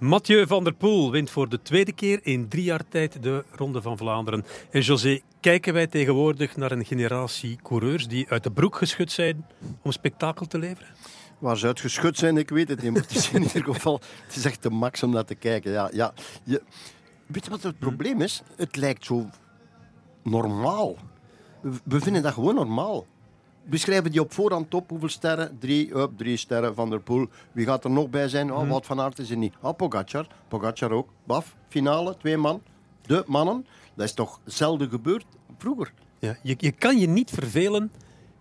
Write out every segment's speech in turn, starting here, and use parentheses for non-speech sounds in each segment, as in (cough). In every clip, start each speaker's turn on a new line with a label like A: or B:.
A: Mathieu van der Poel wint voor de tweede keer in drie jaar tijd de Ronde van Vlaanderen. En José, kijken wij tegenwoordig naar een generatie coureurs die uit de broek geschud zijn om spektakel te leveren?
B: Waar ze uitgeschud zijn, ik weet het niet. Het is in ieder geval het is echt de max om naar te kijken. Ja, ja, je, weet je wat het probleem is? Het lijkt zo normaal. We vinden dat gewoon normaal. We schrijven die op voorhand op. Hoeveel sterren? Drie, up, drie sterren van der Poel. Wie gaat er nog bij zijn? Oh, Wout van Aert is er niet. Oh, Pogacar. Pogacar ook. Baf, finale, twee man. De mannen. Dat is toch zelden gebeurd vroeger.
A: Ja, je, je kan je niet vervelen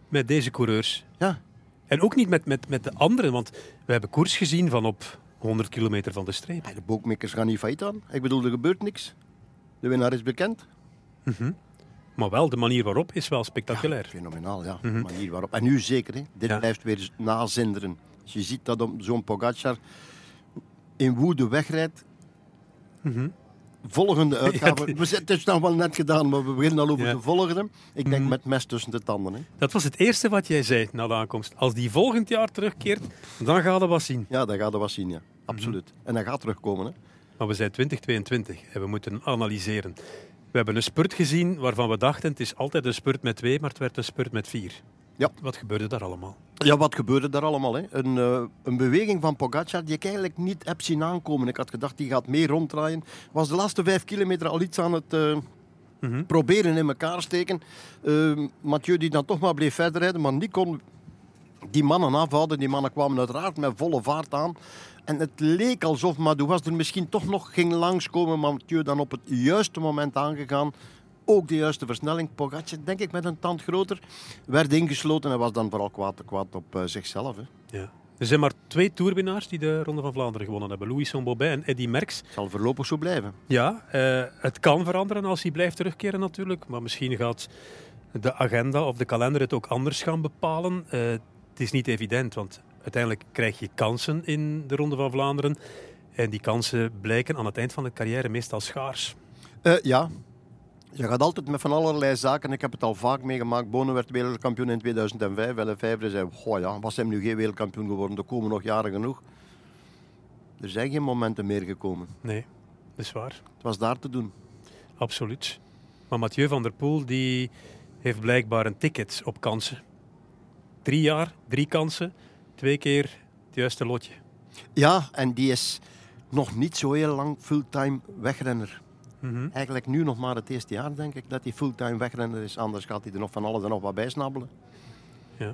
A: met deze coureurs.
B: Ja,
A: En ook niet met, met, met de anderen, want we hebben koers gezien van op 100 kilometer van de streep.
B: de bookmakers gaan niet failliet aan. Ik bedoel, er gebeurt niks. De winnaar is bekend.
A: Maar wel, de manier waarop is wel spectaculair.
B: Fenomenaal, ja. De manier waarop. En nu zeker, hè. dit
A: Ja.
B: blijft weer nazinderen. Als je ziet dat zo'n Pogacar in woede wegrijdt. Volgende (laughs) uitgave.
A: die-
B: We zijn, het is nog wel net gedaan, maar we beginnen al over
A: Ja.
B: de volgende. Ik denk met mes tussen de tanden. Hè.
A: Dat was het eerste wat jij zei na de aankomst. Als die volgend jaar terugkeert, dan gaat het wat zien.
B: Ja, dat gaat er wat zien, ja. Absoluut. En dat gaat terugkomen. Hè.
A: Maar we zijn 2022 en we moeten analyseren. We hebben een spurt gezien waarvan we dachten het is altijd een spurt met twee, maar het werd een spurt met vier.
B: Ja.
A: Wat gebeurde daar allemaal?
B: Ja, wat gebeurde daar allemaal? Hè? Een, eh, een beweging van Pogacar die ik eigenlijk niet heb zien aankomen. Ik had gedacht, die gaat mee ronddraaien. Was de laatste vijf kilometer al iets aan het eh, proberen in elkaar steken. Eh, Mathieu die dan toch maar bleef verder rijden, maar niet kon die mannen afhouden. Die mannen kwamen uiteraard met volle vaart aan. En het leek alsof Madou was er misschien toch nog ging langskomen. Maar Mathieu dan op het juiste moment aangegaan. Ook de juiste versnelling. Pogacar, denk ik, met een tand groter, werd ingesloten. en was dan vooral kwaad, kwaad op eh, zichzelf. Hè.
A: Ja. Er zijn maar twee toerwinnaars die de Ronde van Vlaanderen gewonnen hebben. Louis Bobet en Eddy Merckx.
B: Het zal voorlopig zo blijven.
A: Ja, eh, het kan veranderen als hij blijft terugkeren natuurlijk. Maar misschien gaat de agenda of de kalender het ook anders gaan bepalen. Eh, het is niet evident, want uiteindelijk krijg je kansen in de Ronde van Vlaanderen. En die kansen blijken aan het eind van de carrière meestal schaars.
B: Eh, ja. Je gaat altijd met van allerlei zaken. Ik heb het al vaak meegemaakt. Bonen werd wereldkampioen in 2005. En Vijver zei, goh ja, was hem nu geen wereldkampioen geworden? Er komen nog jaren genoeg. Er zijn geen momenten meer gekomen.
A: Nee, dat is waar.
B: Het was daar te doen.
A: Absoluut. Maar Mathieu van der Poel die heeft blijkbaar een ticket op kansen. Drie jaar, drie kansen, twee keer het juiste lotje.
B: Ja, en die is nog niet zo heel lang fulltime wegrenner.
A: Mhm.
B: Eigenlijk nu nog maar het eerste jaar, denk ik, dat hij fulltime wegrenner is. Anders gaat hij er nog van alles en nog wat bij snabbelen.
A: Ja.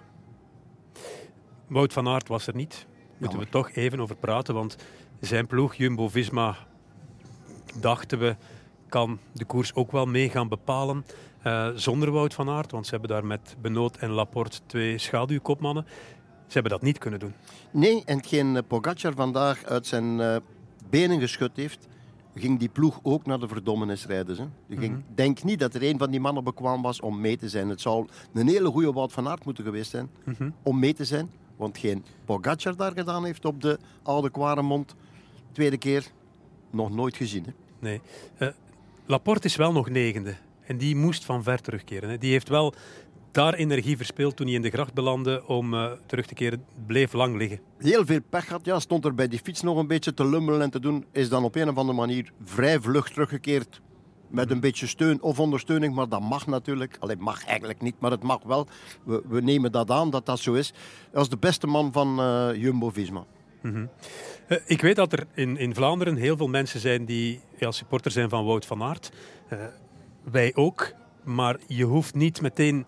A: Wout van Aert was er niet. Moeten we toch even over praten, want zijn ploeg Jumbo-Visma, dachten we, kan de koers ook wel mee gaan bepalen. eh, zonder Wout van Aert, want ze hebben daar met Benoot en Laporte twee schaduwkopmannen. Ze hebben dat niet kunnen doen.
B: Nee, en hetgeen eh, Pogacar vandaag uit zijn eh, benen geschud heeft, ging die ploeg ook naar de verdommenisrijders. Hè. Die ging, Denk niet dat er een van die mannen bekwaam was om mee te zijn. Het zou een hele goede Wout van Aert moeten geweest zijn om mee te zijn. Want geen Pogacar daar gedaan heeft op de oude Quaremont. Tweede keer nog nooit gezien. Hè.
A: Nee. Eh, Laporte is wel nog negende. En die moest van ver terugkeren. Hè. Die heeft wel daar energie verspeeld toen hij in de gracht belandde om eh, terug te keren. Bleef lang liggen.
B: Heel veel pech gehad. Ja, stond er bij die fiets nog een beetje te lummelen en te doen. Is dan op een of andere manier vrij vlug teruggekeerd. Met een beetje steun of ondersteuning, maar dat mag natuurlijk. Alleen mag eigenlijk niet, maar het mag wel. We, we nemen dat aan dat dat zo is. Dat is de beste man van eh, Jumbo-Visma.
A: Eh, ik weet dat er in, in Vlaanderen heel veel mensen zijn die ja, supporter zijn van Wout van Aert. Wij ook. Maar je hoeft niet meteen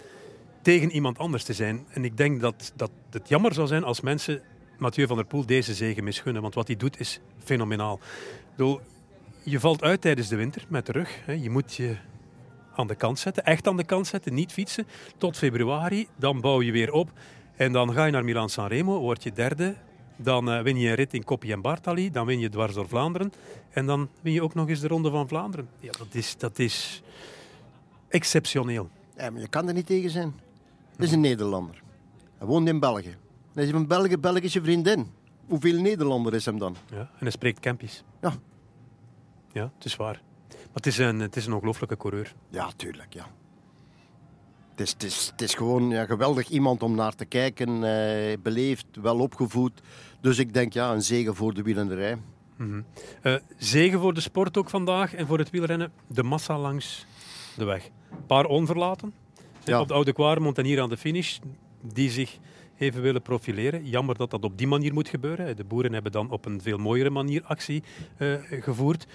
A: tegen iemand anders te zijn. En ik denk dat, dat het jammer zou zijn als mensen Mathieu van der Poel deze zegen misgunnen. Want wat hij doet is fenomenaal. Bedoel, je valt uit tijdens de winter met de rug. Hè. Je moet je aan de kant zetten, echt aan de kant zetten, niet fietsen. Tot februari, dan bouw je weer op. En dan ga je naar Milan-San Remo, word je derde. Dan eh, win je een rit in Koppie en Bartali. Dan win je dwars door Vlaanderen. En dan win je ook nog eens de Ronde van Vlaanderen. Ja, dat is, dat is exceptioneel.
B: Ja, maar je kan er niet tegen zijn. Is een Nederlander. Hij woont in België. Hij heeft een Belgi Belgische vriendin. Hoeveel Nederlander is hem dan?
A: Ja, en hij spreekt Kempisch.
B: Ja.
A: Ja, het is waar. Maar het is een, het is een ongelooflijke coureur.
B: Ja, tuurlijk, ja. Het is, het is, het is gewoon ja, geweldig iemand om naar te kijken. eh, beleefd, wel opgevoed. Dus ik denk, ja, een zegen voor de wielenderij.
A: Mm zegen voor de sport ook vandaag en voor het wielrennen. De massa langs de weg. Een paar onverlaten. Ja. Op de Oude Kwaremond en hier aan de finish. Die zich even willen profileren. Jammer dat dat op die manier moet gebeuren. De boeren hebben dan op een veel mooiere manier actie uh, gevoerd.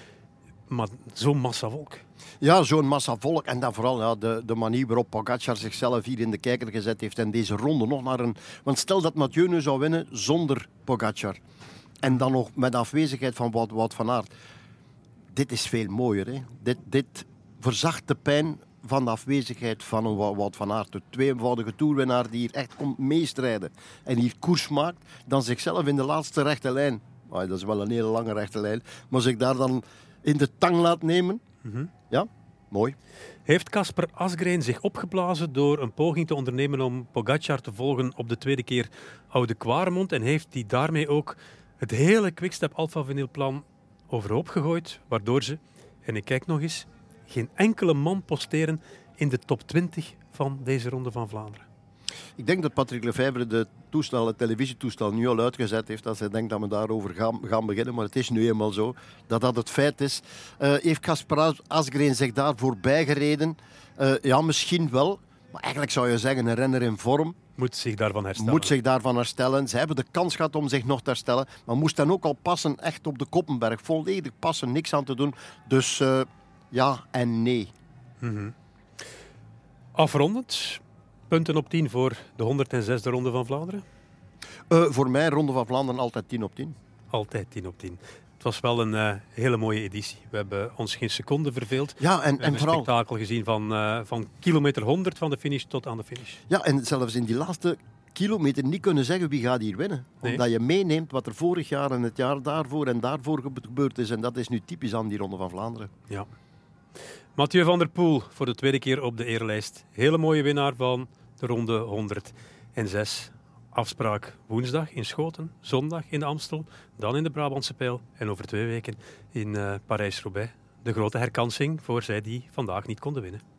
A: Maar zo'n massa volk.
B: Ja, zo'n massa volk. En dan vooral ja, de, de manier waarop Pogacar zichzelf hier in de kijker gezet heeft. En deze ronde nog naar een... Want stel dat Mathieu nu zou winnen zonder Pogacar. En dan nog met afwezigheid van Wout, Wout van Aert. Dit is veel mooier. Hè? Dit, dit verzacht de pijn van de afwezigheid van een Wout van Aert. De tweevoudige toerwinnaar die hier echt komt meestrijden. En hier koers maakt. Dan zichzelf in de laatste rechte lijn. dat is wel een hele lange rechte lijn. Maar zich daar dan in de tang laat nemen. Mhm. Ja, mooi.
A: Heeft Casper Asgreen zich opgeblazen door een poging te ondernemen om Pogacar te volgen op de tweede keer Oude Kwaremond? En heeft hij daarmee ook het hele Quickstep Alpha Vinyl plan overhoop gegooid, waardoor ze, en ik kijk nog eens, geen enkele man posteren in de top 20 van deze Ronde van Vlaanderen.
B: Ik denk dat Patrick Lefebvre de toestel, het televisietoestel nu al uitgezet heeft. Als hij denkt dat we daarover gaan, gaan beginnen. Maar het is nu eenmaal zo dat dat het feit is. Uh, heeft Kasper Asgreen zich daar voorbij gereden? Uh, ja, misschien wel. Maar eigenlijk zou je zeggen, een renner in vorm.
A: Moet zich daarvan herstellen.
B: Moet zich daarvan herstellen. Ze hebben de kans gehad om zich nog te herstellen. Maar moest dan ook al passen echt op de Koppenberg. Volledig passen, niks aan te doen. Dus uh, ja en nee. Mm -hmm.
A: Afrondend, punten op 10 voor de 106e Ronde van Vlaanderen?
B: Uh, voor mij Ronde van Vlaanderen altijd 10 op 10.
A: Altijd 10 op 10. Het was wel een uh, hele mooie editie. We hebben ons geen seconde verveeld.
B: Ja, en, en vooral...
A: een spektakel gezien van, uh, van kilometer 100 van de finish tot aan de finish.
B: Ja, en zelfs in die laatste kilometer niet kunnen zeggen wie gaat hier winnen. Nee. Omdat je meeneemt wat er vorig jaar en het jaar daarvoor en daarvoor gebeurd is. En dat is nu typisch aan die Ronde van Vlaanderen.
A: Ja. Mathieu van der Poel voor de tweede keer op de eerlijst. Hele mooie winnaar van de ronde 106. Afspraak woensdag in Schoten, zondag in de Amstel, dan in de Brabantse Pijl en over twee weken in uh, Parijs-Roubaix. De grote herkansing voor zij die vandaag niet konden winnen.